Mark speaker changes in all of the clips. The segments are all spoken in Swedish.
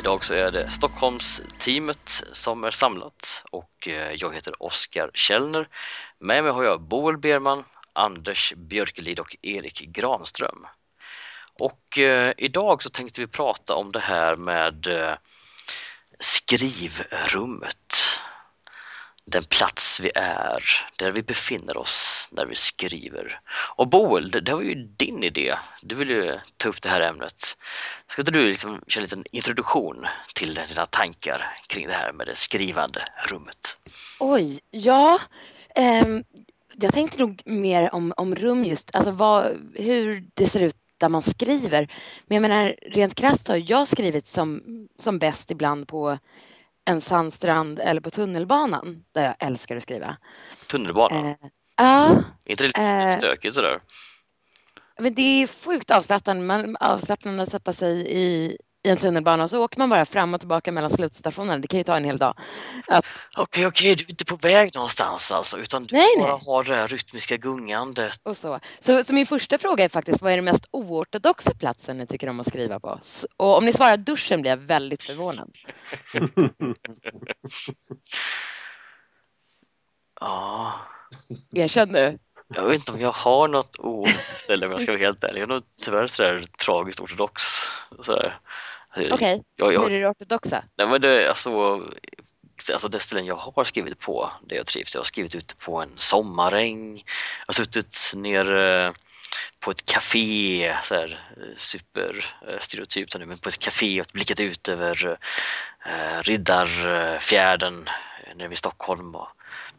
Speaker 1: Idag så är det Stockholmsteamet som är samlat och eh, jag heter Oskar Källner. Med mig har jag Boel Berman, Anders Björkelid och Erik Granström. Och eh, idag så tänkte vi prata om det här med eh, skrivrummet den plats vi är, där vi befinner oss när vi skriver. Och Boel, det, det var ju din idé. Du vill ju ta upp det här ämnet. Ska inte du liksom köra en liten introduktion till dina tankar kring det här med det skrivande rummet?
Speaker 2: Oj, ja. Um, jag tänkte nog mer om, om rum just, alltså vad, hur det ser ut där man skriver. Men jag menar rent krasst har jag skrivit som, som bäst ibland på en sandstrand eller på tunnelbanan där jag älskar att skriva.
Speaker 1: Tunnelbanan?
Speaker 2: Eh, ja.
Speaker 1: Är inte det lite eh, stökigt sådär?
Speaker 2: Men det är sjukt avslappnande, man, avslappnande att sätta sig i, i en tunnelbana och så åker man bara fram och tillbaka mellan slutstationerna. Det kan ju ta en hel dag.
Speaker 1: Okej, okej, okay, du är inte på väg någonstans alltså utan du
Speaker 2: nej,
Speaker 1: bara
Speaker 2: nej.
Speaker 1: har det här rytmiska gungandet.
Speaker 2: Och så. så. Så min första fråga är faktiskt, vad är den mest oortodoxa platsen ni tycker om att skriva på? Och om ni svarar duschen blir jag väldigt förvånad.
Speaker 1: ja.
Speaker 2: Erkänn nu.
Speaker 1: Jag vet inte om jag har något ställe om jag ska vara helt ärlig. Jag är nog tyvärr sådär tragiskt ortodox. Sådär.
Speaker 2: Okej, okay. hur är det ortodoxa?
Speaker 1: Nej, men det, alltså, alltså det ställen jag har skrivit på, det jag trivs, jag har skrivit ute på en sommaräng, jag har suttit nere på ett café, så här, superstereotypt nu, men på ett café och blickat ut över eh, Riddarfjärden nere vid Stockholm. Och,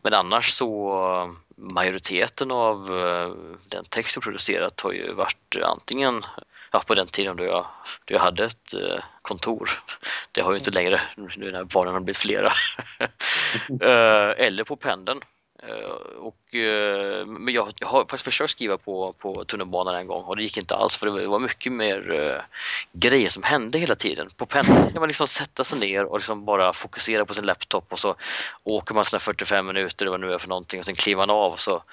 Speaker 1: men annars så majoriteten av eh, den text jag producerat har ju varit antingen ja, på den tiden då jag, då jag hade ett eh, kontor. Det har ju inte längre nu när barnen har blivit flera. Eh, eller på pendeln. Eh, och, eh, men jag, jag, har faktiskt försökt skriva på, på tunnelbanan en gång och det gick inte alls för det var mycket mer uh, grejer som hände hela tiden. På pendeln kan man liksom sätta sig ner och liksom bara fokusera på sin laptop och så åker man sina 45 minuter eller vad det nu är för någonting och sen kliver man av och så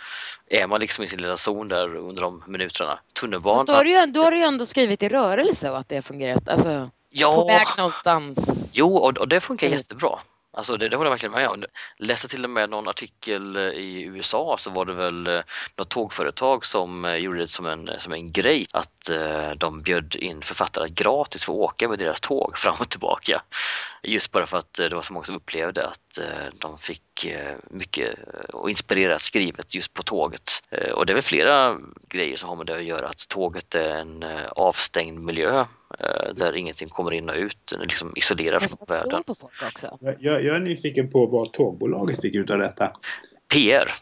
Speaker 1: är man liksom i sin lilla zon där under de minuterna. Tunnelbanan.
Speaker 2: Då har, du ju, då har du ju ändå skrivit i rörelse och att det har fungerat. Alltså, ja, på väg någonstans.
Speaker 1: Jo, och, och det funkar jättebra. Alltså det, det håller jag verkligen med om. Läste till och med någon artikel eh, i USA så var det väl eh, något tågföretag som eh, gjorde det som en, som en grej att de bjöd in författare gratis för att åka med deras tåg fram och tillbaka. Just bara för att det var så många som upplevde att de fick mycket och inspirerat skrivet just på tåget. Och det är väl flera grejer som har med det att göra att tåget är en avstängd miljö där ingenting kommer in och ut, liksom isolerad från världen.
Speaker 2: På folk också.
Speaker 3: Jag, jag är nyfiken på vad tågbolaget fick ut av detta.
Speaker 1: PR.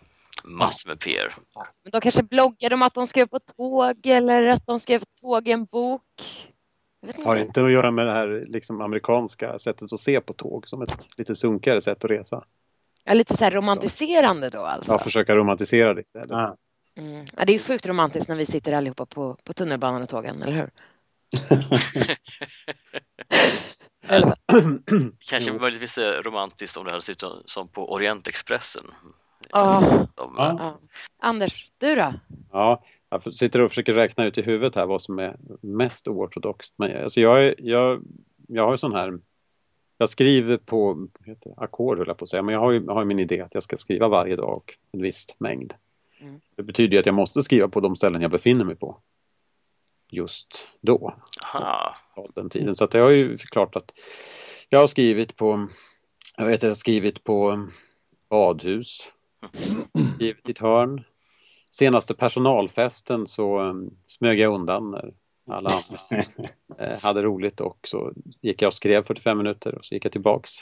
Speaker 1: Massor med PR.
Speaker 2: Men de kanske bloggade om att de skrev på tåg eller att de skrev tåg i en bok.
Speaker 4: Har inte att göra med det här liksom amerikanska sättet att se på tåg som ett lite sunkigare sätt att resa.
Speaker 2: Ja, lite så här romantiserande då alltså?
Speaker 4: Ja, försöka romantisera det istället.
Speaker 2: Mm. Ja, det är sjukt romantiskt när vi sitter allihopa på, på tunnelbanan och tågen, eller hur?
Speaker 1: Kanske möjligtvis romantiskt om det hade sett ut som på Orientexpressen.
Speaker 2: Ja. ja. Anders, du då?
Speaker 4: Ja, jag sitter och försöker räkna ut i huvudet här vad som är mest oortodoxt. Men alltså jag, jag, jag har sån här jag skriver på ackord höll jag på att säga, men jag har ju, har min idé att jag ska skriva varje dag en viss mängd. Mm. Det betyder ju att jag måste skriva på de ställen jag befinner mig på just då. Aha. Den tiden. Så att det har ju klart att jag har skrivit på, jag vet jag har skrivit på badhus, skrivit i ett hörn. Senaste personalfesten så um, smög jag undan när alla andra eh, hade roligt och så gick jag och skrev 45 minuter och så gick jag tillbaks.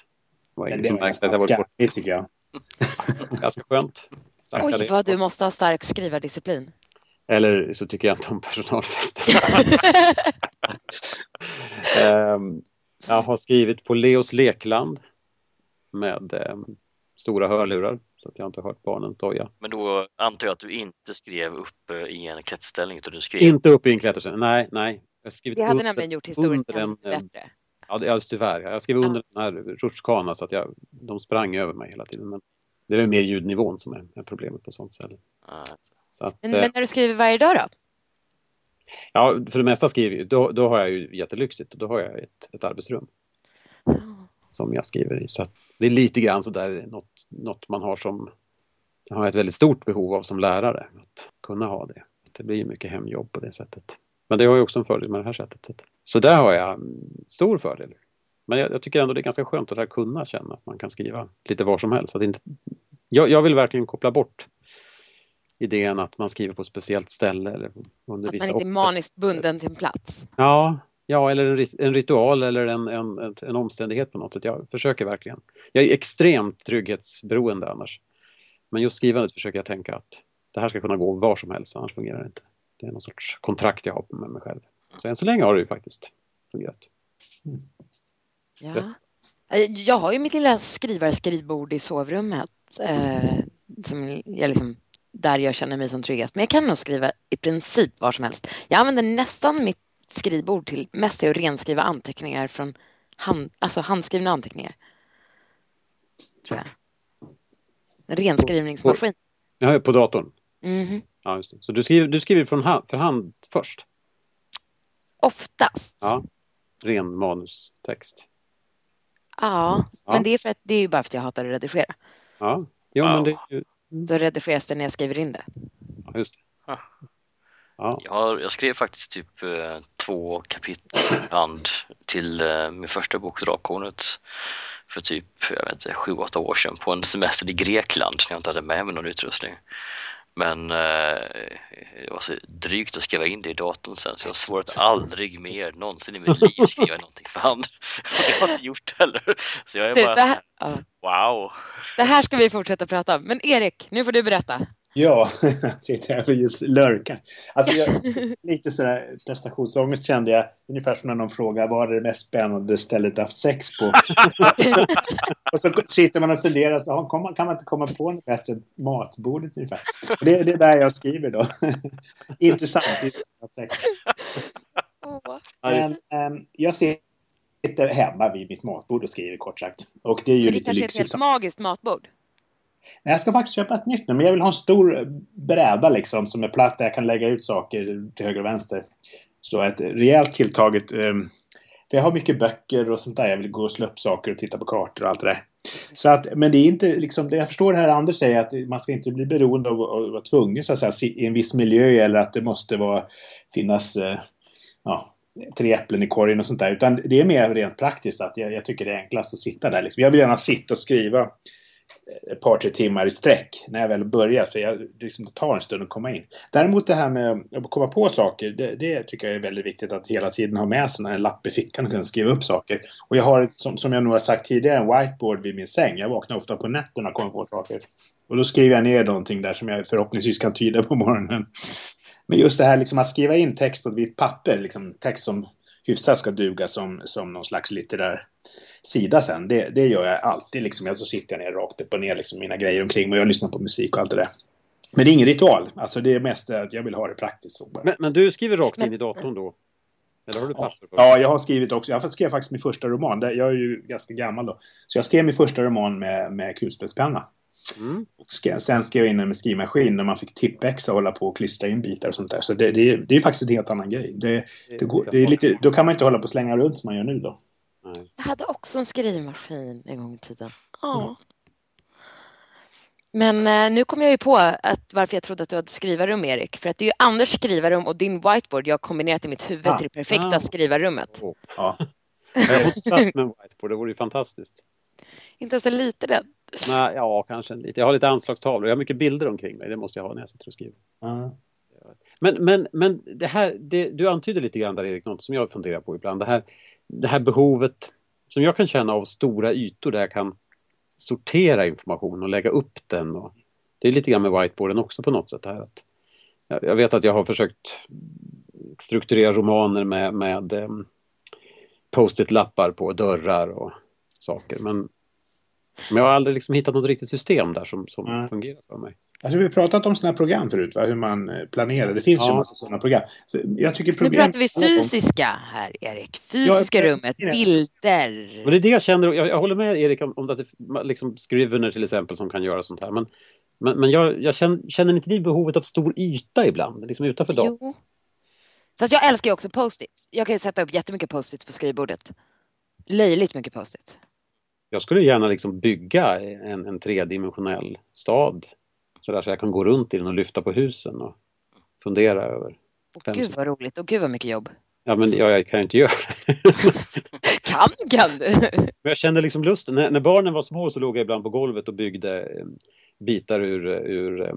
Speaker 3: Det var det var skarpigt, tycker jag.
Speaker 4: Ganska skönt.
Speaker 2: Oj, vad du måste ha stark skrivardisciplin.
Speaker 4: Eller så tycker jag inte om personalfester. um, jag har skrivit på Leos lekland med um, stora hörlurar så att jag inte har hört barnen stoja.
Speaker 1: Men då antar jag att du inte skrev upp eh, i en klätterställning utan du skrev...
Speaker 4: Inte upp i en klätterställning, nej, nej.
Speaker 2: Jag det hade under, nämligen gjort historien ännu bättre.
Speaker 4: Ja, det, alltså, tyvärr. Jag skrev under ja. den här rutschkana så att jag, de sprang över mig hela tiden. Men det är mer ljudnivån som är, är problemet på sånt ställe.
Speaker 1: Ja.
Speaker 2: Att, men, men, när du skriver varje dag då?
Speaker 4: Ja, för det mesta skriver jag, då, då har jag ju jättelyxigt och då har jag ett, ett arbetsrum. Som jag skriver i. Så det är lite grann sådär något, något man har som har ett väldigt stort behov av som lärare. Att kunna ha det. Det blir mycket hemjobb på det sättet. Men det har ju också en fördel med det här sättet. Så där har jag stor fördel. Men jag, jag tycker ändå det är ganska skönt att kunna känna att man kan skriva lite var som helst. Att inte, jag, jag vill verkligen koppla bort idén att man skriver på ett speciellt ställe. Eller
Speaker 2: under att man inte är maniskt bunden till en plats.
Speaker 4: Ja, ja eller en, en ritual eller en, en, en, omständighet på något sätt. Jag försöker verkligen. Jag är extremt trygghetsberoende annars. Men just skrivandet försöker jag tänka att det här ska kunna gå var som helst, annars fungerar det inte. Det är någon sorts kontrakt jag har med mig själv. Så än så länge har det ju faktiskt fungerat. Mm.
Speaker 2: Ja. Jag har ju mitt lilla skrivarskrivbord i sovrummet eh, som jag liksom där jag känner mig som tryggast. Men jag kan nog skriva i princip var som helst. Jag använder nästan mitt skrivbord till mest till att renskriva anteckningar från hand, alltså handskrivna anteckningar. Tror jag. En renskrivningsmaskin.
Speaker 4: Ja, på datorn?
Speaker 2: Mm.
Speaker 4: Ja, just det. Så du skriver, du skriver från hand, för hand först?
Speaker 2: Oftast.
Speaker 4: Ja, ren manustext.
Speaker 2: Ja, ja, men det är för att det är ju bara för att jag hatar att redigera.
Speaker 4: Ja, jo, men det,
Speaker 2: då redigeras det när jag skriver in det.
Speaker 4: Ja, just det.
Speaker 1: Ja. Jag, jag, skrev faktiskt typ eh, två kapitel hand till eh, min första bok Drakhornet för typ, jag vet inte, sju, åtta år sedan på en semester i Grekland när jag inte hade med mig någon utrustning. Men eh, det var så drygt att skriva in det i datorn sen så jag har svårt aldrig mer någonsin i mitt liv skriva någonting för hand. det har jag inte gjort heller. Så jag är bara, det här, wow.
Speaker 2: Det här ska vi fortsätta prata om. Men Erik, nu får du berätta.
Speaker 3: Ja, sitter här och just lurkar. Alltså jag, lite sådär prestationsångest kände jag. Ungefär som när någon frågar vad är det mest spännande stället du haft sex på? och så sitter man och funderar. Så, kan man inte komma på något bättre? Matbordet ungefär. Och det, det är där jag skriver då. Intressant. Men ähm, jag sitter hemma vid mitt matbord och skriver kort sagt. Och det är ju
Speaker 2: Men
Speaker 3: det lite
Speaker 2: kanske är ett helt magiskt matbord.
Speaker 3: Nej, jag ska faktiskt köpa ett nytt nu, men jag vill ha en stor bräda liksom som är platt där jag kan lägga ut saker till höger och vänster. Så ett rejält tilltaget... Um, för jag har mycket böcker och sånt där. Jag vill gå och slå upp saker och titta på kartor och allt det där. Så att, men det är inte liksom, jag förstår det här Anders säger att man ska inte bli beroende av att vara tvungen så att säga, i en viss miljö eller att det måste vara, finnas eh, ja, tre äpplen i korgen och sånt där. Utan det är mer rent praktiskt att jag, jag tycker det är enklast att sitta där. Liksom. Jag vill gärna sitta och skriva ett par, tre timmar i sträck när jag väl börjar. För jag, liksom, det tar en stund att komma in. Däremot det här med att komma på saker, det, det tycker jag är väldigt viktigt att hela tiden ha med sig en lapp i fickan och kunna skriva upp saker. Och jag har, som, som jag nog har sagt tidigare, en whiteboard vid min säng. Jag vaknar ofta på nätterna och kommer på saker. Och då skriver jag ner någonting där som jag förhoppningsvis kan tyda på morgonen. Men just det här liksom att skriva in text på ett vitt papper, liksom text som hyfsat ska duga som, som någon slags litterär sida sen. Det, det gör jag alltid. Liksom. Jag så sitter jag ner rakt upp och ner liksom, mina grejer omkring mig och jag lyssnar på musik och allt det där. Men det är ingen ritual. Alltså det är mest att jag vill ha det praktiskt.
Speaker 4: Men, men, du skriver rakt in i datorn då? Eller har du papper
Speaker 3: på? Ja, jag har skrivit också. Jag skrev faktiskt min första roman. Jag är ju ganska gammal då. Så jag skrev min första roman med, med kulspetspenna. Mm. Och sen skrev jag in den med skrivmaskin när man fick tippexa och hålla på och klistra in bitar och sånt där. Så det, det, det är faktiskt en helt annan grej. Det, det, går, det är lite, då kan man inte hålla på och slänga runt som man gör nu då.
Speaker 2: Jag hade också en skrivmaskin en gång i tiden. Ja. Mm. Men eh, nu kom jag ju på att varför jag trodde att du hade skrivarrum, Erik. För att det är ju Anders skrivarrum och din whiteboard jag har kombinerat i mitt huvud ah. till det perfekta ah. skrivarrummet.
Speaker 4: Oh. Ja. Jag måste med en whiteboard, det vore ju fantastiskt.
Speaker 2: Inte ens en liten rädd.
Speaker 4: Nej, ja, kanske en liten. Jag har lite anslagstavlor. Jag har mycket bilder omkring mig. Det måste jag ha när jag sitter och skriver.
Speaker 3: Mm.
Speaker 4: Men, men, men det här, det, du antyder lite grann där Erik, något som jag funderar på ibland. Det här, det här behovet som jag kan känna av stora ytor där jag kan sortera information och lägga upp den. Och, det är lite grann med whiteboarden också på något sätt. Här. Att, jag vet att jag har försökt strukturera romaner med, med um, post-it-lappar på dörrar och saker. Men Men jag har aldrig liksom hittat något riktigt system där som, som
Speaker 3: Mm.
Speaker 4: fungerar för mig.
Speaker 3: Alltså, vi har pratat om sådana program förut, va? hur man eh, planerar. Det finns ju
Speaker 4: Ja.
Speaker 3: en massa sådana program. Så Jag tycker
Speaker 2: Nu
Speaker 3: program...
Speaker 2: pratar vi fysiska här, Erik. Fysiska
Speaker 3: Ja,
Speaker 2: rummet,
Speaker 3: ja.
Speaker 2: bilder.
Speaker 4: Och det är det jag känner, jag, jag håller med Erik om, om att det, liksom Scrivener till exempel som kan göra sånt här. Men, men, men jag, jag känner, känner inte ni behovet av stor yta ibland, liksom utanför datorn?
Speaker 2: Jo. Fast jag älskar ju också post-its. Jag kan ju sätta upp jättemycket post-its på skrivbordet. Löjligt mycket post-its.
Speaker 4: Jag skulle gärna liksom bygga en, en tredimensionell stad. Så, där, så jag kan gå runt i den och lyfta på husen och fundera över.
Speaker 2: Och gud vad roligt och gud vad mycket jobb.
Speaker 4: Ja men jag, jag kan ju inte göra det.
Speaker 2: Kan kan du?
Speaker 4: Men jag kände liksom lusten. När, när barnen var små så låg jag ibland på golvet och byggde eh, bitar ur, ur eh,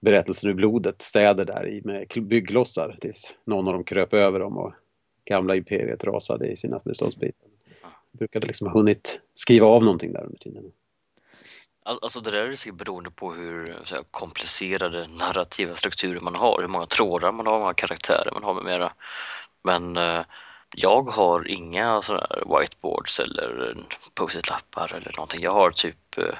Speaker 4: berättelsen ur blodet, städer där i med byggklossar tills någon av dem kröp över dem och gamla imperiet rasade i sina beståndsbitar. Brukade liksom ha hunnit skriva av någonting där under tiden.
Speaker 1: Alltså det där är säkert beroende på hur så här, komplicerade narrativa strukturer man har, hur många trådar man har, hur många karaktärer man har med mera. Men eh, jag har inga sådana här whiteboards eller post-it-lappar eller någonting. Jag har typ eh,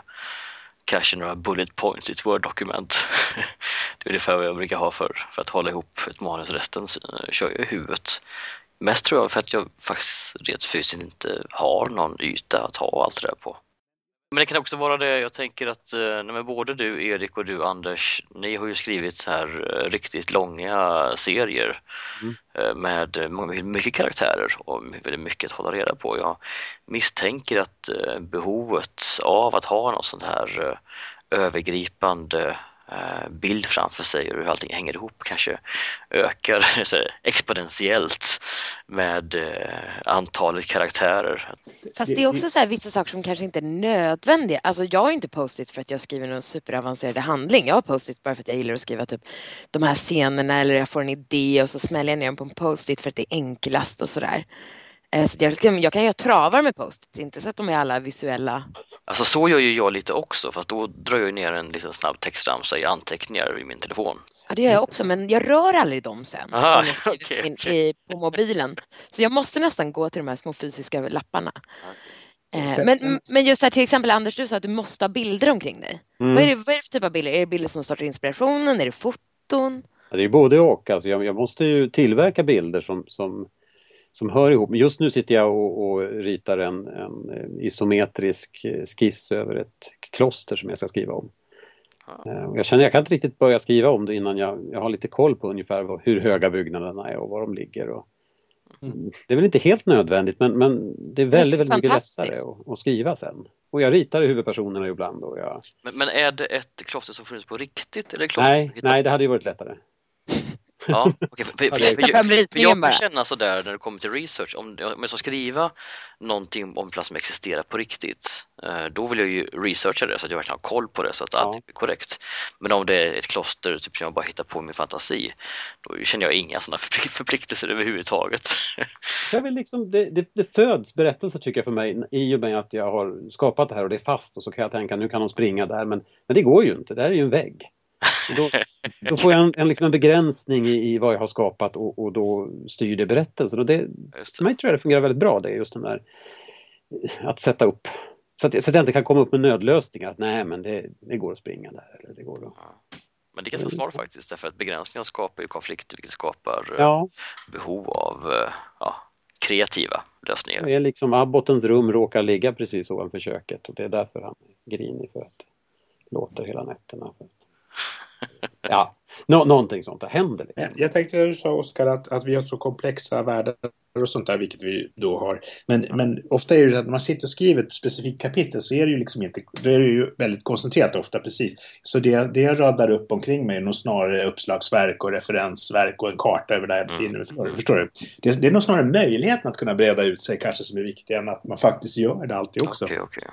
Speaker 1: kanske några bullet points i ett Word-dokument. det är ungefär vad jag brukar ha för, för att hålla ihop ett manus. Resten så, eh, kör jag i huvudet. Mest tror jag för att jag faktiskt rent fysiskt inte har någon yta att ha allt det där på. Men det kan också vara det, jag tänker att eh, nej, både du Erik och du Anders, ni har ju skrivit så här eh, riktigt långa serier
Speaker 4: Mm.
Speaker 1: eh, med många- mycket karaktärer och väldigt mycket att hålla reda på. Jag misstänker att eh, behovet av att ha något sånt här övergripande bild framför sig och hur allting hänger ihop kanske ökar så här, exponentiellt med eh, antalet karaktärer.
Speaker 2: Fast det är också så här vissa saker som kanske inte är nödvändiga. Alltså jag har ju inte post-it för att jag skriver någon superavancerad handling. Jag har post-it bara för att jag gillar att skriva typ de här scenerna eller jag får en idé och så smäller jag ner den på en post-it för att det är enklast och sådär. Eh, Så jag, kan- jag kan göra travar med post-its, inte så att de är alla visuella.
Speaker 1: Alltså så gör ju jag lite också fast då drar jag ner en liten snabb textramsa i anteckningar i min telefon.
Speaker 2: Ja det gör jag också men jag rör aldrig dem sen.
Speaker 1: Aha,
Speaker 2: om jag skriver
Speaker 1: okej,
Speaker 2: på, min,
Speaker 1: okej.
Speaker 2: i, på mobilen. Så jag måste nästan gå till de här små fysiska lapparna. Eh,
Speaker 3: Sen-
Speaker 2: Men, men just här, till exempel Anders, du sa att du måste ha bilder omkring dig.
Speaker 4: Mm.
Speaker 2: Vad, är det, vad är det för typ av bilder? Är det bilder som startar inspirationen? Är det foton?
Speaker 4: Ja, det är både och. Alltså jag, jag måste ju tillverka bilder som, som, som hör ihop. Men Just nu sitter jag och, och ritar en, en eh, isometrisk skiss över ett kloster som jag ska skriva om. Eh, Jag känner jag kan inte riktigt börja skriva om det innan jag, jag har lite koll på ungefär vad, hur höga byggnaderna är och var de ligger. Och, Det är väl inte helt nödvändigt men, men det är
Speaker 2: Det är
Speaker 4: väldigt, väldigt mycket lättare att, att skriva sen. Och jag ritar huvudpersonerna ibland. Och jag...
Speaker 1: Men, men är det ett kloster som funnits på riktigt eller kloster
Speaker 4: Nej, nej, det hade ju varit lättare.
Speaker 1: Ja, okej, för, för, för,
Speaker 4: är-
Speaker 1: för, jag kan känna sådär när det kommer till research, om, om jag ska skriva någonting om en plats som existerar på riktigt, eh, då vill jag ju researcha det så att jag verkligen har koll på det så att
Speaker 4: Ja.
Speaker 1: allting blir korrekt. Men om det är ett kloster typ, som jag bara hittar på i min fantasi, då känner jag inga sådana förplik- förpliktelser överhuvudtaget.
Speaker 4: Jag vill liksom, det, det, det föds berättelser tycker jag för mig i och med att jag har skapat det här och det är fast och så kan jag tänka nu kan de springa där men, men det går ju inte, det här är ju en vägg. Då, då får jag en, en, liksom en begränsning i, i vad jag har skapat och, och då styr det berättelsen. Och det,
Speaker 1: Just
Speaker 4: för
Speaker 1: det.
Speaker 4: mig tror jag det fungerar väldigt bra det, just den där att sätta upp så att, så att jag inte kan komma upp med nödlösningar. Att nej men det, det går att springa där. Eller det går att...
Speaker 1: Men det är ganska smart faktiskt, därför att begränsningar skapar ju konflikter, vilket skapar eh,
Speaker 4: Ja,
Speaker 1: behov av eh, ja, kreativa lösningar.
Speaker 4: det är liksom Abbottens rum råkar ligga precis ovanför köket och det är därför han är grinig för att det låter hela nätterna. Ja, nå, någonting sånt där händer. Liksom.
Speaker 3: Jag, tänkte när du sa Oskar att, att vi har så komplexa världar och sånt där, vilket vi då har. Men, men ofta är det så att när man sitter och skriver ett specifikt kapitel så är det ju liksom inte, då är det ju väldigt koncentrerat ofta precis. Så det, det jag radar upp omkring mig är nog snarare uppslagsverk och referensverk och en karta över där jag befinner mig. Förstår du? Förstår du? Det, det är nog snarare möjligheten att kunna breda ut sig kanske som är viktig än att man faktiskt gör det alltid också.
Speaker 1: Okej, okej.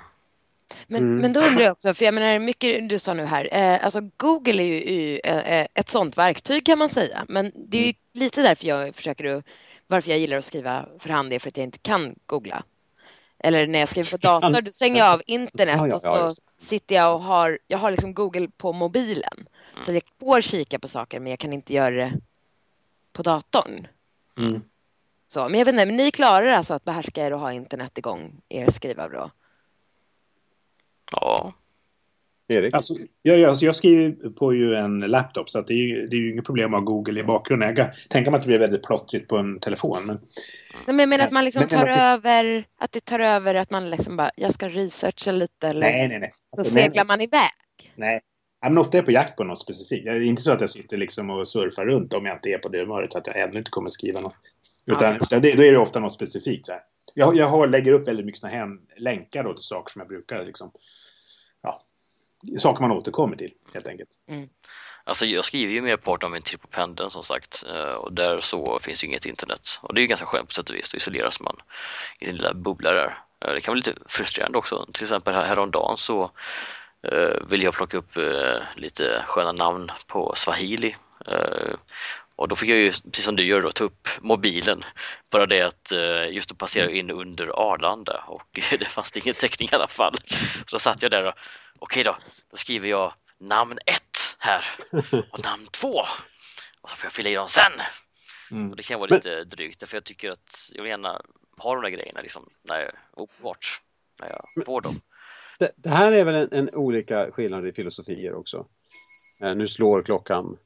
Speaker 2: Men,
Speaker 4: Mm.
Speaker 2: men då undrar jag också, för jag menar mycket du sa nu här, eh, alltså Google är ju, är ju eh, ett sånt verktyg kan man säga. Men det är ju lite därför jag försöker att, varför jag gillar att skriva för hand, det är för att jag inte kan googla. Eller när jag skriver på dator, då stänger jag av internet
Speaker 4: Ja, ja,
Speaker 2: och så sitter jag och har, jag har liksom Google på mobilen. Så jag får kika på saker men jag kan inte göra det på datorn.
Speaker 3: Mm.
Speaker 2: Så, men jag vet inte, men ni klarar alltså att behärska er och ha internet igång i er skrivarvrå?
Speaker 1: Ja.
Speaker 4: Erik?
Speaker 3: Alltså, jag, jag, jag skriver på ju en laptop så att det, är ju, det är ju inget problem att ha Google i bakgrunden. Jag kan tänka mig att det blir väldigt plottrigt på en telefon. Men,
Speaker 2: Nej, men jag menar att man liksom
Speaker 3: Men-
Speaker 2: tar
Speaker 3: men-
Speaker 2: över, att det tar över att man liksom bara, jag ska researcha lite eller
Speaker 3: nej, nej, nej.
Speaker 2: så
Speaker 3: Alltså, nej,
Speaker 2: seglar man iväg.
Speaker 3: nej. Ja, men ofta är jag på jakt på något specifikt. Det är inte så att jag sitter liksom och surfar runt om jag inte är på det humöret så att jag ännu inte kommer skriva något. Utan,
Speaker 2: Ja.
Speaker 3: utan det, då är det ofta något specifikt. Så här. Jag, jag har, lägger upp väldigt mycket såna här länkar då till saker som jag brukar liksom, ja, saker man återkommer till helt enkelt. Mm.
Speaker 1: Alltså jag skriver ju merparten av min tid på pendeln som sagt eh, och där så finns ju inget internet. Och det är ju ganska skönt på sätt och vis, då isoleras man i sin lilla bubbla där. Eh, det kan vara lite frustrerande också. Till exempel här- häromdagen så eh, ville jag plocka upp lite sköna namn på swahili. Och då fick jag ju, precis som du gör då, ta upp mobilen. Bara det att eh, just att passera in under Arlanda och det fanns ingen täckning i alla fall. Så då satt jag där och okej då, då skriver jag namn ett här och namn två. Och så får jag fylla i dem sen.
Speaker 3: Mm.
Speaker 1: Och det kan vara
Speaker 4: Men-
Speaker 1: lite drygt för jag tycker att jag vill gärna ha de där grejerna liksom när jag, omedelbart när jag får dem.
Speaker 4: Det, det här är väl en, en olika skillnad i filosofier också. Eh, nu slår klockan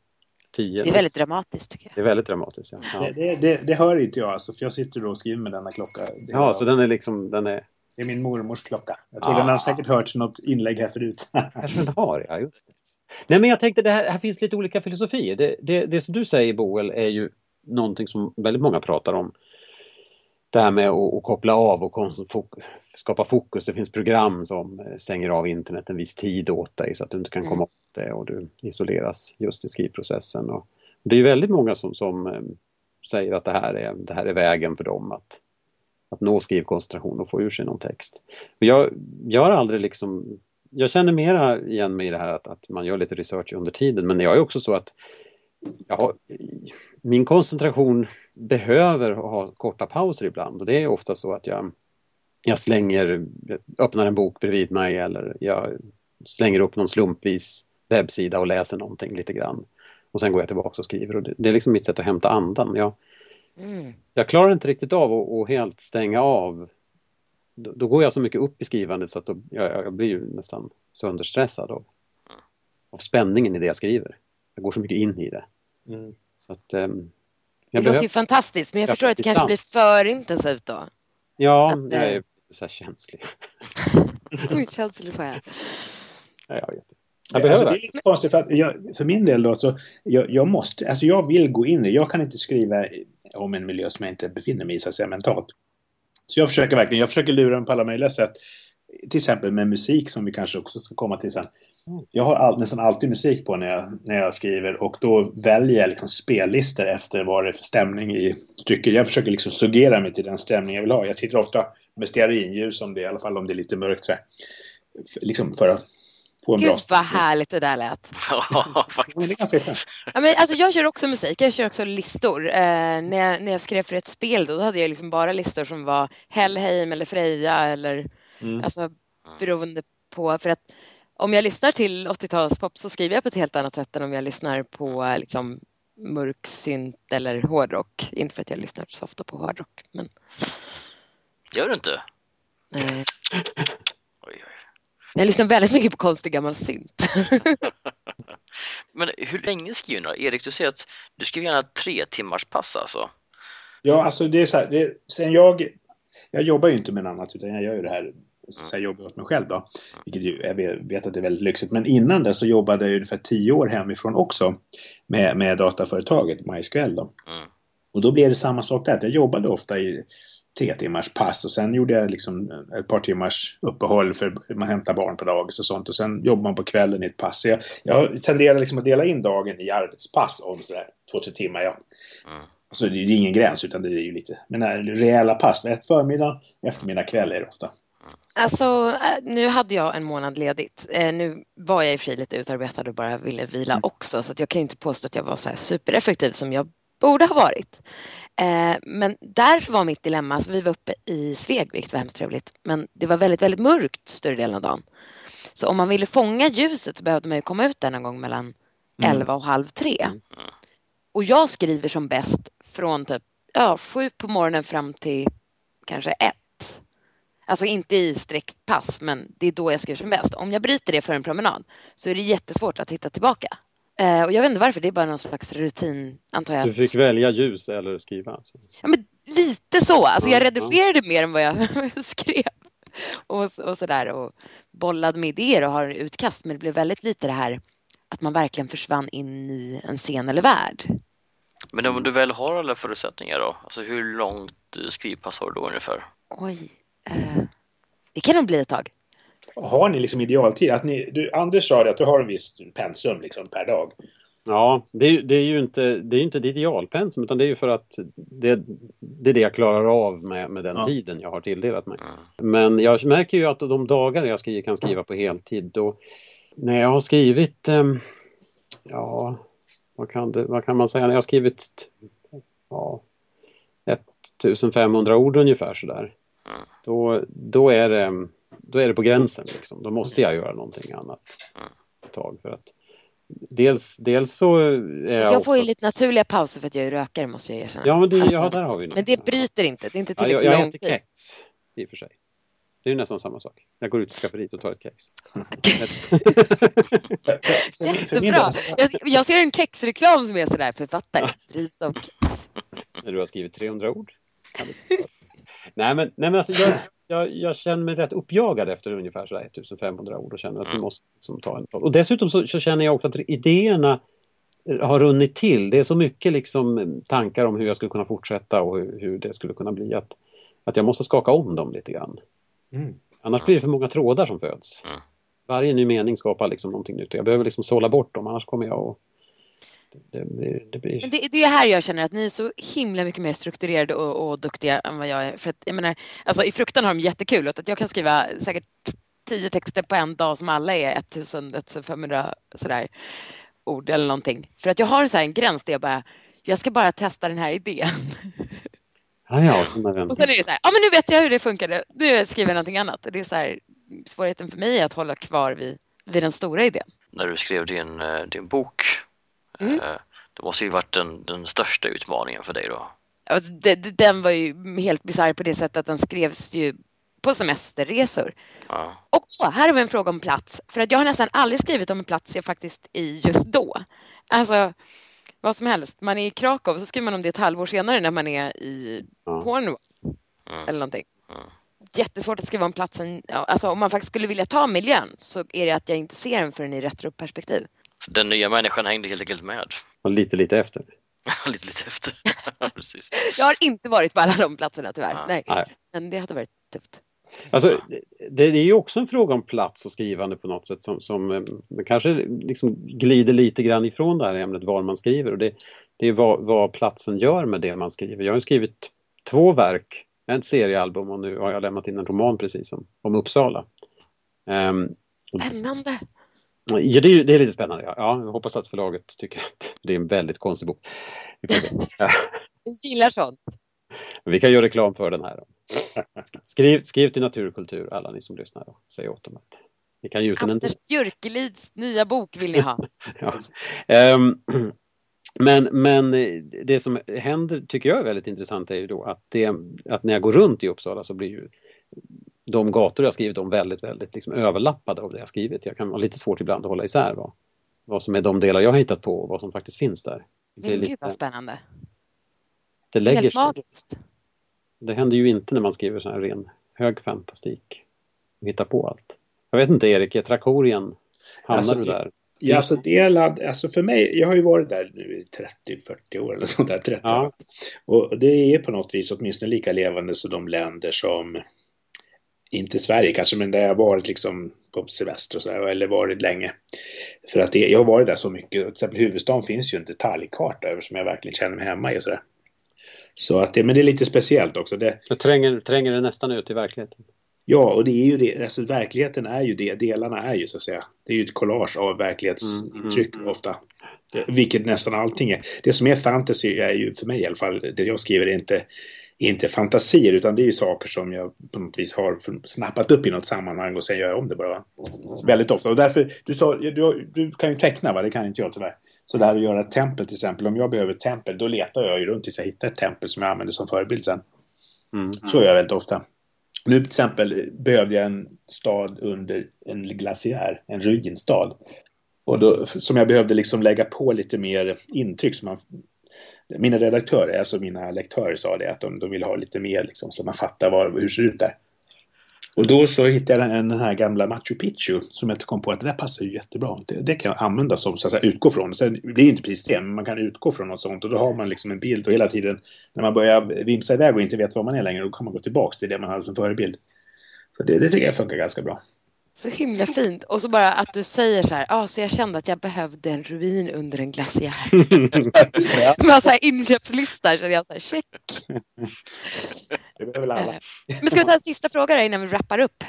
Speaker 4: tio.
Speaker 2: Det är väldigt dramatiskt tycker jag.
Speaker 4: Det är väldigt dramatiskt. Ja,
Speaker 3: Det,
Speaker 4: ja.
Speaker 3: det, det, det hör inte jag alltså, för jag sitter då och skriver med denna klocka. Det,
Speaker 4: ja så den är liksom, den är...
Speaker 3: det är min mormors klocka. Jag tror
Speaker 4: Ah.
Speaker 3: den har säkert hört något inlägg här förut.
Speaker 4: Kanske den har, ja just det. Nej men jag tänkte det här, här finns lite olika filosofier. Det, det, det som du säger Boel är ju någonting som väldigt många pratar om. Det här med att, att koppla av och konst- skapa fokus. Det finns program som eh, stänger av internet en viss tid åt dig så att du inte kan komma åt det och du isoleras just i skrivprocessen. Och det är ju väldigt många som, som eh, säger att det här, är, det här är vägen för dem att, att nå skrivkoncentration och få ur sig någon text. Men jag, jag har aldrig liksom jag känner mera igen mig i det här att, att man gör lite research under tiden men jag är också så att jag har, min koncentration behöver ha korta pauser ibland och det är ofta så att jag, jag slänger, öppnar en bok bredvid mig eller jag slänger upp någon slumpvis webbsida och läser någonting lite grann. Och sen går jag tillbaka och skriver och det, det är liksom mitt sätt att hämta andan. Jag,
Speaker 2: Mm.
Speaker 4: jag klarar inte riktigt av att, att helt stänga av. Då, då går jag så mycket upp i skrivandet så att då, jag, jag blir ju nästan sönderstressad av, av spänningen i det jag skriver. Jag går så mycket in i det.
Speaker 3: Mm.
Speaker 4: Så att, ehm,
Speaker 2: Det
Speaker 4: jag
Speaker 2: låter
Speaker 4: behöver,
Speaker 2: ju fantastiskt men jag
Speaker 4: Ja,
Speaker 2: förstår att det kanske blir för intensivt då.
Speaker 4: ja,
Speaker 2: att,
Speaker 4: jag
Speaker 2: eh,
Speaker 4: är så här känslig.
Speaker 2: Känslig får jag.
Speaker 4: Ja, jag vet inte.
Speaker 3: Jag
Speaker 4: behöver
Speaker 3: alltså, det är lite konstigt för att jag, för min del då så jag, jag måste, alltså jag vill gå in i, jag kan inte skriva om en miljö som jag inte befinner mig i så att säga mentalt. Så jag försöker verkligen, jag försöker lura den på alla möjliga sätt. Till exempel med musik som vi kanske också ska komma till sen. Jag har all, nästan alltid musik på när jag, när jag skriver och då väljer jag liksom spellistor efter vad det är för stämning i stycket. Jag försöker liksom suggera mig till den stämning jag vill ha. Jag sitter ofta med stearinljus om det, i alla fall om det är lite mörkt så här. Liksom för att få en bra
Speaker 2: Gud vad härligt det där lät.
Speaker 1: Ja, faktiskt.
Speaker 2: Ja, men alltså, jag kör också musik, jag kör också listor. Eh, när, jag, när jag skrev för ett spel då, då hade jag liksom bara listor som var Hellheim eller Freja eller
Speaker 3: Mm.
Speaker 2: alltså beroende på för att om jag lyssnar till 80-talspop så skriver jag på ett helt annat sätt än om jag lyssnar på liksom mörk synt eller hårdrock. Inte för att jag lyssnar så ofta på hårdrock men
Speaker 1: Gör du inte? oj.
Speaker 2: Jag lyssnar väldigt mycket på konstig gammal synt.
Speaker 1: Men hur länge skriver du? Erik, du säger att du skriver gärna tre timmars pass alltså.
Speaker 3: Ja, alltså det är så här. Det, sen jag... Jag jobbar ju inte med något annat utan jag gör ju det här så att säga, jobbar åt mig själv då. Vilket ju, jag vet- vet att det är väldigt lyxigt. Men innan det så jobbade jag ungefär tio år hemifrån också. Med, med dataföretaget MySQL då.
Speaker 1: Mm.
Speaker 3: Och då blev det samma sak där. att Jag jobbade ofta i tre timmars pass och sen gjorde jag liksom ett par timmars uppehåll för man hämtar barn på dagis och sånt. Och sen jobbar man på kvällen i ett pass. Så jag, jag tenderar liksom att dela in dagen i arbetspass om sådär två, tre timmar. Ja.
Speaker 1: Mm.
Speaker 3: Alltså det är ingen gräns utan det är ju lite, men det här rejäla pass. Ett förmiddag, eftermiddag, kväll är det ofta.
Speaker 2: Alltså, eh, nu hade jag en månad ledigt. Eh, Nu var jag i sig lite utarbetad och bara ville vila
Speaker 3: Mm.
Speaker 2: också så att jag kan ju inte påstå att jag var så här supereffektiv som jag borde ha varit. Eh, Men där var mitt dilemma, alltså, vi var uppe i Sveg, vilket var hemskt trevligt, men det var väldigt, väldigt mörkt större delen av dagen. Så om man ville fånga ljuset så behövde man ju komma ut där någon gång mellan
Speaker 3: Mm.
Speaker 2: 11 och halv tre.
Speaker 1: Mm.
Speaker 2: Och jag skriver som bäst från typ ja, sju på morgonen fram till kanske ett. Alltså inte i strikt pass, men det är då jag skriver som bäst. Om jag bryter det för en promenad så är det jättesvårt att hitta tillbaka. Eh, och jag vet inte varför, det är bara någon slags rutin antar jag.
Speaker 4: Du fick välja ljus eller skriva?
Speaker 2: Ja, men lite så. Alltså jag
Speaker 4: Ja,
Speaker 2: redigerade mer än vad jag skrev. Och, och sådär och bollade med idéer och har utkast. Men det blev väldigt lite det här att man verkligen försvann in i en scen eller värld.
Speaker 1: Men om du väl har alla förutsättningar då, alltså hur långt skrivpass har du då ungefär?
Speaker 2: Oj. Eh, det kan nog bli ett tag.
Speaker 3: Har ni liksom idealtid? Att ni, du, Anders sa det att du har en viss pensum liksom per dag.
Speaker 4: Ja, det är, det är ju inte det är inte ett idealpensum utan det är ju för att det, det är det jag klarar av med, med den
Speaker 3: Ja.
Speaker 4: tiden jag har tilldelat mig. Men jag märker ju att de dagar jag skriver, kan skriva på heltid då när jag har skrivit ehm, ja, vad kan, det, vad kan man säga, när jag har skrivit ja, 1500 ord ungefär sådär. Då, då, är det, då är det på gränsen liksom. Då måste jag göra någonting annat ett tag för att dels, dels så är jag
Speaker 2: Så jag får ju lite naturliga pauser för att jag är rökare måste jag erkänna.
Speaker 4: Ja, men det, ja, där har vi något.
Speaker 2: men det bryter inte. Det är inte
Speaker 4: ja, jag,
Speaker 2: tillräckligt
Speaker 4: jag
Speaker 2: lång tid.
Speaker 4: kex i och för sig. Det är nästan samma sak. Jag går ut i skafferiet och tar ett kex.
Speaker 2: Jättebra. Jag, jag ser en kexreklam som är sådär författare. Drivs av
Speaker 4: När du har skrivit 300 ord. Nej, men, nej, men alltså, jag, jag, jag känner mig rätt uppjagad efter ungefär sådär 1500 ord och känner att vi
Speaker 1: Mm.
Speaker 4: måste liksom, ta en paus. Och dessutom så, så känner jag också att idéerna har runnit till. Det är så mycket liksom tankar om hur jag skulle kunna fortsätta och hur, hur det skulle kunna bli. Att, att jag måste skaka om dem lite grann.
Speaker 3: Mm.
Speaker 4: Annars blir det för många trådar som föds.
Speaker 1: Mm.
Speaker 4: Varje ny mening skapar liksom någonting nytt. Jag behöver liksom sålla bort dem annars kommer jag att... Det, blir... Det blir...
Speaker 2: Men det, det är här jag känner att ni är så himla mycket mer strukturerade och, och duktiga än vad jag är. För att, jag menar, alltså, I Fruktan har de jättekul. Att jag kan skriva säkert tio texter på en dag som alla är 1500 sådär, ord eller någonting. För att jag har så här en gräns där jag bara, jag ska bara testa den här idén.
Speaker 4: Ja, ja.
Speaker 2: Och sen är det så här, ja men nu vet jag hur det funkade. Nu skriver jag någonting annat. Och det är så här, svårigheten för mig är att hålla kvar vid, vid den stora idén.
Speaker 1: När du skrev din, eh, din bok,
Speaker 2: Mm.
Speaker 1: eh, det måste ju varit den, den största utmaningen för dig då?
Speaker 2: Alltså, det, den var ju helt bisarr på det sättet att den skrevs ju på semesterresor.
Speaker 1: Ja.
Speaker 2: Och här har vi en fråga om plats. För att jag har nästan aldrig skrivit om en plats jag faktiskt i just då. Alltså vad som helst. Man är i Krakow så skriver man om det ett halvår senare när man är i
Speaker 4: Ja.
Speaker 2: Cornwall
Speaker 1: Mm.
Speaker 2: eller någonting.
Speaker 1: Mm.
Speaker 2: Jättesvårt att skriva om platsen. Alltså om man faktiskt skulle vilja ta miljön så är det att jag inte ser den förrän i retroperspektiv.
Speaker 1: Den nya människan hängde helt enkelt med.
Speaker 4: Och lite, lite efter.
Speaker 1: lite, lite efter. Precis.
Speaker 2: Jag har inte varit på alla de platserna tyvärr.
Speaker 1: Ja.
Speaker 2: Nej.
Speaker 4: Nej.
Speaker 2: Men det hade varit tufft.
Speaker 4: Alltså, det, det är ju också en fråga om plats och skrivande på något sätt som, som eh, man kanske liksom glider lite grann ifrån det här ämnet var man skriver och det, det är vad, vad platsen gör med det man skriver. Jag har ju skrivit två verk, ett seriealbum och nu har jag lämnat in en roman precis om, om Uppsala. Ehm,
Speaker 2: Spännande.
Speaker 4: Ja, det är, det är lite spännande. Ja. Ja, jag hoppas att förlaget tycker att det är en väldigt konstig bok. Vi. Ja,
Speaker 2: Jag gillar sånt.
Speaker 4: vi kan göra reklam för den här. Skriv, skriv till Naturkultur, alla ni som lyssnar. Då. Säg åt dem att ni kan ge ut en
Speaker 2: Anders Björkelids nya bok vill ni ha.
Speaker 4: Ja. Ehm, men, men det som händer tycker jag är väldigt intressant är ju då att, det, att när jag går runt i Uppsala så blir ju de gator jag skrivit om väldigt, väldigt liksom överlappade av det jag skrivit. Jag kan ha lite svårt ibland att hålla isär vad, vad som är de delar jag har hittat på och vad som faktiskt finns där. Det, är
Speaker 2: Men gud
Speaker 4: lite,
Speaker 2: vad spännande.
Speaker 4: det lägger
Speaker 2: helt
Speaker 4: sig.
Speaker 2: magiskt.
Speaker 4: Det händer ju inte när man skriver sån här ren hög fantastik. Och hittar på allt. Jag vet inte Erik, är Trakorien, hamnar
Speaker 3: Alltså,
Speaker 4: du där?
Speaker 3: Ja, alltså delad, alltså för mig, jag har ju varit där nu i 30-40 år eller sånt där, 30
Speaker 4: Ja.
Speaker 3: år. Och det är på något vis åtminstone lika levande som de länder som, inte Sverige kanske, men där jag har varit liksom på semester och så här, eller varit länge. För att det, jag har varit där så mycket, till exempel huvudstaden finns ju en detaljkarta över som jag verkligen känner mig hemma i och så där. Så att det, men det är lite speciellt också. Det,
Speaker 4: Jag tränger, tränger det nästan ut i verkligheten.
Speaker 3: Ja, och det är ju det. Alltså verkligheten är ju det. Delarna är ju så att säga. Det är ju ett collage av verklighetsintryck
Speaker 4: Mm, mm,
Speaker 3: ofta. Det- Vilket nästan allting är. Det som är fantasy är ju för mig i alla fall, det jag skriver är inte, inte fantasier utan det är ju saker som jag på något vis har snappat upp i något sammanhang och sen gör jag om det bara. Väldigt ofta. Och därför, du, sa, du, du kan ju teckna va? Det kan inte jag tyvärr. Så det här att göra ett tempel till exempel. Om jag behöver ett tempel då letar jag ju runt tills jag hittar ett tempel som jag använder som förebild sen.
Speaker 4: Mm.
Speaker 3: Så gör jag väldigt ofta. Nu till exempel behövde jag en stad under en glaciär, en ruinstad. Och då, som jag behövde liksom lägga på lite mer intryck. Så man, mina redaktörer, alltså mina lektörer sa det, att de, de ville ha lite mer liksom, så man fattar var, hur det ser ut där. Och då så hittade jag den här gamla Machu Picchu som jag kom på att det där passar ju jättebra. Det, det kan jag använda som, så att säga, utgå från. Sen blir det inte precis det, men man kan utgå från något sånt och då har man liksom en bild och hela tiden när man börjar vimsa iväg och inte vet var man är längre, då kan man gå tillbaks till det man hade som förebild. Så det, det tycker jag funkar ganska bra.
Speaker 2: Så himla fint. Och så bara att du säger så här, ja, ah, så jag kände att jag behövde en ruin under en glaciär. Man har inköpslistor, så jag så här, check.
Speaker 3: Det behöver alla. Eh,
Speaker 2: men ska vi ta en sista fråga innan vi wrappar upp?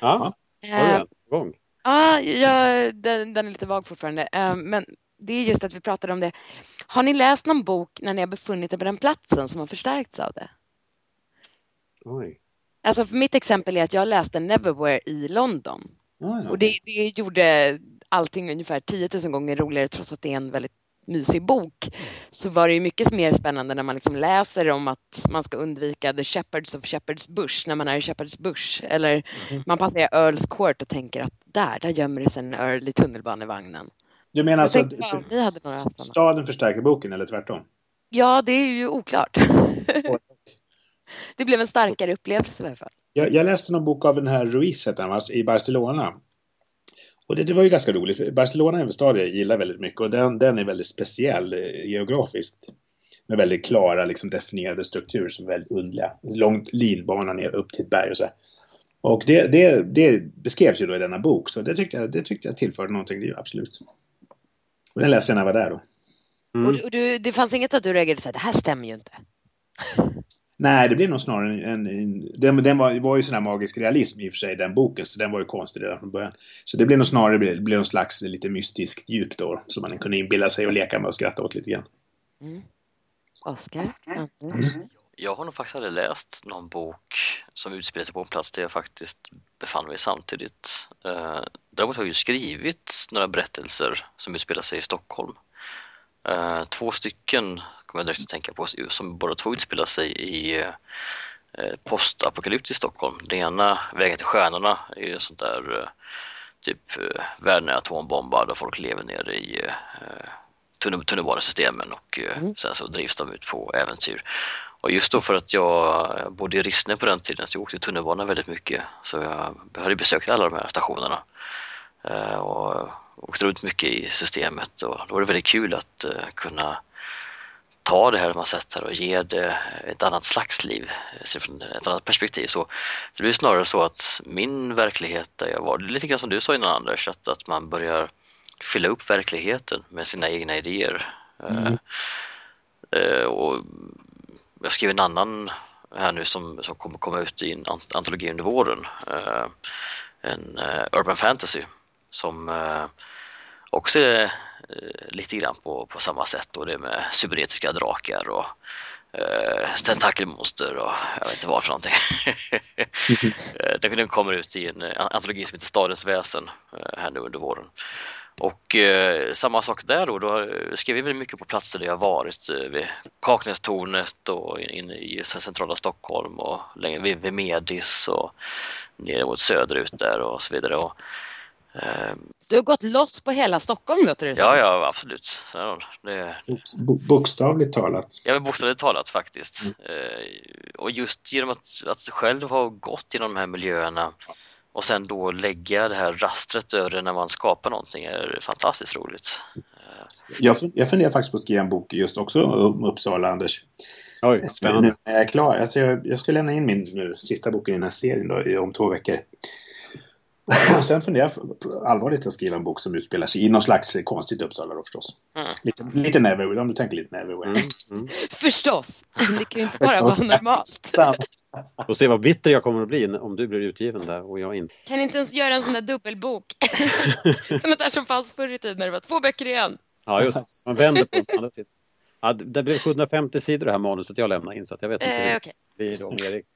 Speaker 4: Ja, äh, igång.
Speaker 2: Ja, jag, den, den är lite vag fortfarande. Uh, men det är just att vi pratade om det. Har ni läst någon bok när ni har befunnit er på den platsen som har förstärkts av det?
Speaker 4: Oj.
Speaker 2: Alltså för mitt exempel är att jag läste Neverwhere i London.
Speaker 3: Oh, ja.
Speaker 2: Och det, det gjorde allting ungefär 10 000 gånger roligare trots att det är en väldigt mysig bok så var det ju mycket mer spännande när man liksom läser om att man ska undvika the shepherds of shepherds bush när man är i shepherds bush eller mm. man passerar Earls Court och tänker att där, där gömmer det sig en Earl i tunnelbanevagnen.
Speaker 3: Du menar alltså att
Speaker 2: vi hade några
Speaker 3: staden förstärker boken eller tvärtom?
Speaker 2: Ja, det är ju oklart. Det blev en starkare upplevelse i alla fall.
Speaker 3: Jag, jag läste någon bok av den här Ruiz i Barcelona. Och det, det, var ju ganska roligt. Barcelona är en stad jag gillar väldigt mycket och den, den är väldigt speciell eh, geografiskt. Med väldigt klara liksom, definierade strukturer som är väldigt underliga. Lång linbana ner upp till ett berg och så. Här. Och det, det, det, beskrevs ju då i denna bok så det tyckte jag, det tyckte jag tillförde någonting, det är absolut. Och den läste jag när jag var där då.
Speaker 2: Mm. Och, och du, det fanns inget att du reagerade så här, det här stämmer ju inte.
Speaker 3: Nej, det blev nog snarare en... en den, den var, var ju sån här magisk realism i och för sig, den boken, så den var ju konstig redan från början. Så det blev nog snarare det blev en slags lite mystiskt djup då, som man kunde inbilla sig och leka med och skratta åt lite grann.
Speaker 2: Mm. Oskar?
Speaker 1: Mm. Jag har nog faktiskt aldrig läst någon bok som utspelar sig på en plats där jag faktiskt befann mig samtidigt. Eh, däremot har jag ju skrivit några berättelser som utspelar sig i Stockholm. Eh, två stycken kommer jag direkt att tänka på som båda två utspelar sig i eh, postapokalyptisk Stockholm. Det ena, Vägen till stjärnorna, är ju sånt där eh, typ eh, världen är atombombad och folk lever nere i eh, tunnelbanesystemen och mm. sen så drivs de ut på äventyr. Och just då för att jag bodde i Rissne på den tiden så jag åkte tunnelbana väldigt mycket så jag hade besökt alla de här stationerna. Och åkte runt mycket i systemet och då var det väldigt kul att kunna ta det här man sett här och ge det ett annat slags liv, från ett annat perspektiv. Så det blir snarare så att min verklighet där jag var, lite grann som du sa innan Anders, att, att man börjar fylla upp verkligheten med sina egna idéer. Mm. Uh, och jag skrev en annan här nu som, som kommer komma ut i en antologi under våren. Uh, en Urban Fantasy som också är lite grann på, på samma sätt då det med cybernetiska drakar och eh, tentakelmonster och jag vet inte vad för någonting. Eh, den kommer ut i en antologi som heter Stadens väsen eh, här nu under våren. Och eh, samma sak där då, då skrev vi mycket på platser där jag varit eh, vid Kaknästornet och inne i centrala Stockholm och längre vid, vid Medis och ner mot söderut där och så vidare. Och.
Speaker 2: Så du har gått loss på hela Stockholm låter det
Speaker 1: som. Ja, ja absolut. det...
Speaker 3: Bokstavligt talat.
Speaker 1: Ja, bokstavligt talat faktiskt. Mm. Ehm, och just genom att, att själv ha gått genom de här miljöerna och sen då lägga det här rastret över det när man skapar någonting är fantastiskt roligt.
Speaker 3: Jag, jag funderar faktiskt på att skriva en bok just också om Uppsala, Anders.
Speaker 4: Oj, spännande. Nu
Speaker 3: är jag klar. Alltså jag, jag ska lämna in min nu, sista boken i den här serien då, om två veckor. Sen funderar jag allvarligt att skriva en bok som utspelar sig i någon slags konstigt Uppsala då förstås. Mm. Lite, lite Neverwhere, om du tänker lite Neverwhere. Mm.
Speaker 2: Mm. Förstås! Det kan ju inte bara vara normalt.
Speaker 4: Får se vad bitter jag kommer att bli om du blir utgiven där och jag inte.
Speaker 2: Kan ni inte ens göra en sån där dubbelbok? Sånt där som fanns förr i tiden när det var två böcker igen.
Speaker 4: Ja, just Man vänder på den. Ja, det blev 750 sidor det här manuset jag lämnade in så jag vet inte
Speaker 2: eh,
Speaker 4: hur
Speaker 2: okay.
Speaker 4: det blir då Erik.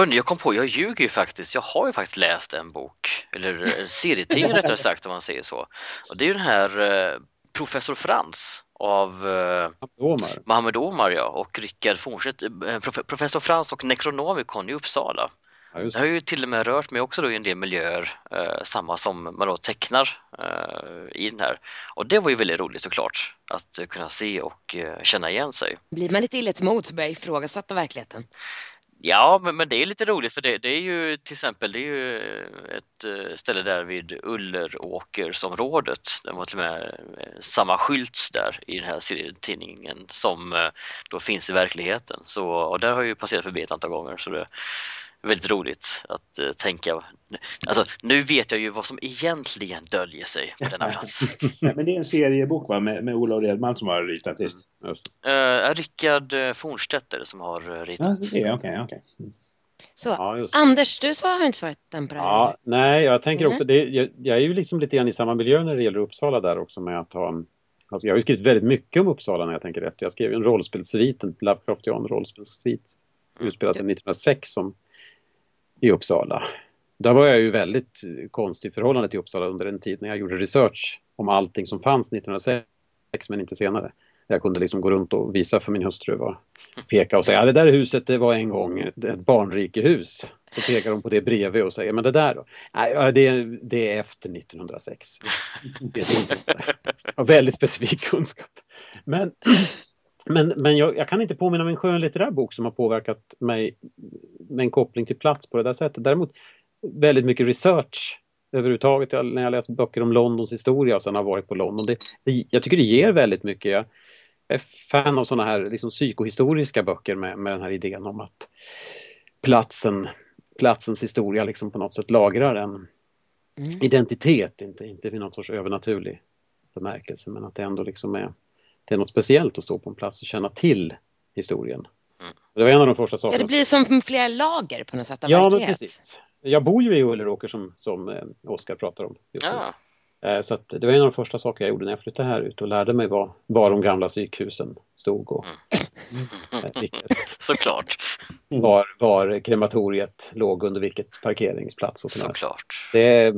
Speaker 1: Hörni, jag kom på, jag ljuger ju faktiskt. Jag har ju faktiskt läst en bok, eller en serietidning rättare sagt om man säger så. Och det är ju den här eh, Professor Frans av eh,
Speaker 4: Omar.
Speaker 1: Mohammed Omar ja, och Rickard Fornstedt. Eh, prof Professor Frans och Necronomicon i Uppsala. Ja, det har ju till och med rört mig också då i en del miljöer, eh, samma som man då tecknar eh, i den här. Och det var ju väldigt roligt såklart, att kunna se och eh, känna igen sig.
Speaker 2: Blir man lite illa till mods och börjar ifrågasätta verkligheten?
Speaker 1: Ja, men, men det är lite roligt för det, det, är ju till exempel det är ju ett eh, ställe där vid Ulleråkersområdet. Det var till och med eh, samma skylt där i den här serietidningen som eh, då finns i verkligheten. Så, och där har jag ju passerat förbi ett antal gånger så det, väldigt roligt att uh, tänka. Alltså, nu vet jag ju vad som egentligen döljer sig på denna plats.
Speaker 3: men det är en seriebok va? Med, med Ola Redman som har ritat visst?
Speaker 1: Uh, Rickard eh, Fornstedt som har ritat.
Speaker 3: Ja, det är okej, okay, okay. Mm.
Speaker 2: Så, ja, Anders, du har inte svarat den på det.
Speaker 4: Ja, nej, jag tänker mm. också, det, jag, jag, är ju liksom lite grann i samma miljö när det gäller Uppsala där också med att ha Alltså jag har ju skrivit väldigt mycket om Uppsala när jag tänker efter. Jag skrev en rollspelssvit, en Lovecraftian rollspelssvit utspelat 1906 som i Uppsala. Där var jag ju väldigt konstig förhållande till Uppsala under en tid när jag gjorde research om allting som fanns 1906 men inte senare. Jag kunde liksom gå runt och visa för min hustru och peka och säga att det där huset det var en gång ett barnrikehus. Så pekar hon på det bredvid och säger men det där då? Nej, det, det är efter 1906. Det är inte. Jag har väldigt specifik kunskap. Men men, men jag, jag, kan inte påminna mig en skönlitterär bok som har påverkat mig med en koppling till plats på det där sättet. Däremot väldigt mycket research överhuvudtaget jag, när jag läser böcker om Londons historia och sen har varit på London. Det, det, jag tycker det ger väldigt mycket. Jag är fan av sådana här liksom, psykohistoriska böcker med, med den här idén om att platsen, platsens historia liksom på något sätt lagrar en mm. identitet, inte, inte i någon sorts övernaturlig bemärkelse men att det ändå liksom är det är något speciellt att stå på en plats och känna till historien. Mm. Det var en av de första sakerna.
Speaker 2: Ja, det blir som flera lager på något sätt av
Speaker 4: Ja, men precis. Jag bor ju i Ulleråker som, som eh, Oskar pratar om. Ja. Eh, så det var en av de första saker jag gjorde när jag flyttade här ut och lärde mig var, var de gamla psykhusen stod och
Speaker 1: mm. Eh, Såklart.
Speaker 4: Var, var krematoriet låg under vilket parkeringsplats och
Speaker 1: Såklart.
Speaker 4: Det,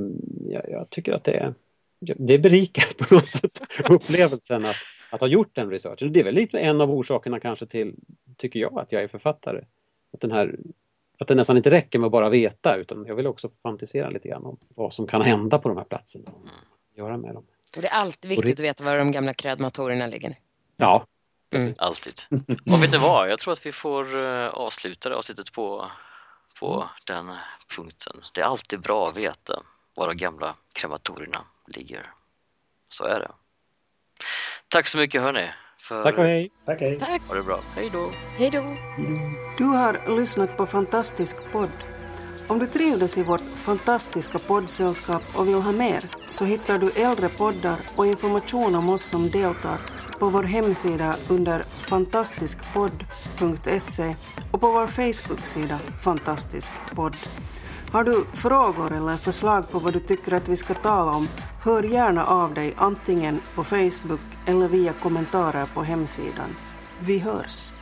Speaker 4: jag, jag tycker att det är det berikar på något sätt upplevelsen att, att ha gjort den researchen. Det är väl lite en av orsakerna kanske till, tycker jag, att jag är författare. Att, den här, att det nästan inte räcker med att bara veta utan jag vill också fantisera lite grann om vad som kan hända på de här platserna. Göra med dem.
Speaker 2: Och det är alltid viktigt det... att veta var de gamla krematorierna ligger.
Speaker 4: Ja.
Speaker 1: Mm. Alltid. Och vet ni vad? Jag tror att vi får uh, avsluta det avsnittet på, på den punkten. Det är alltid bra att veta var de gamla krematorierna ligger. Så är det. Tack så mycket hörni.
Speaker 4: För... Tack och hej.
Speaker 3: Tack, hej.
Speaker 2: Tack.
Speaker 1: Ha det bra. Hej då.
Speaker 2: Hej då.
Speaker 5: Du har lyssnat på Fantastisk podd. Om du trivdes i vårt fantastiska poddsällskap och vill ha mer så hittar du äldre poddar och information om oss som deltar på vår hemsida under fantastiskpodd.se och på vår Facebook-sida Fantastisk podd. Har du frågor eller förslag på vad du tycker att vi ska tala om, hör gärna av dig antingen på Facebook eller via kommentarer på hemsidan. Vi hörs!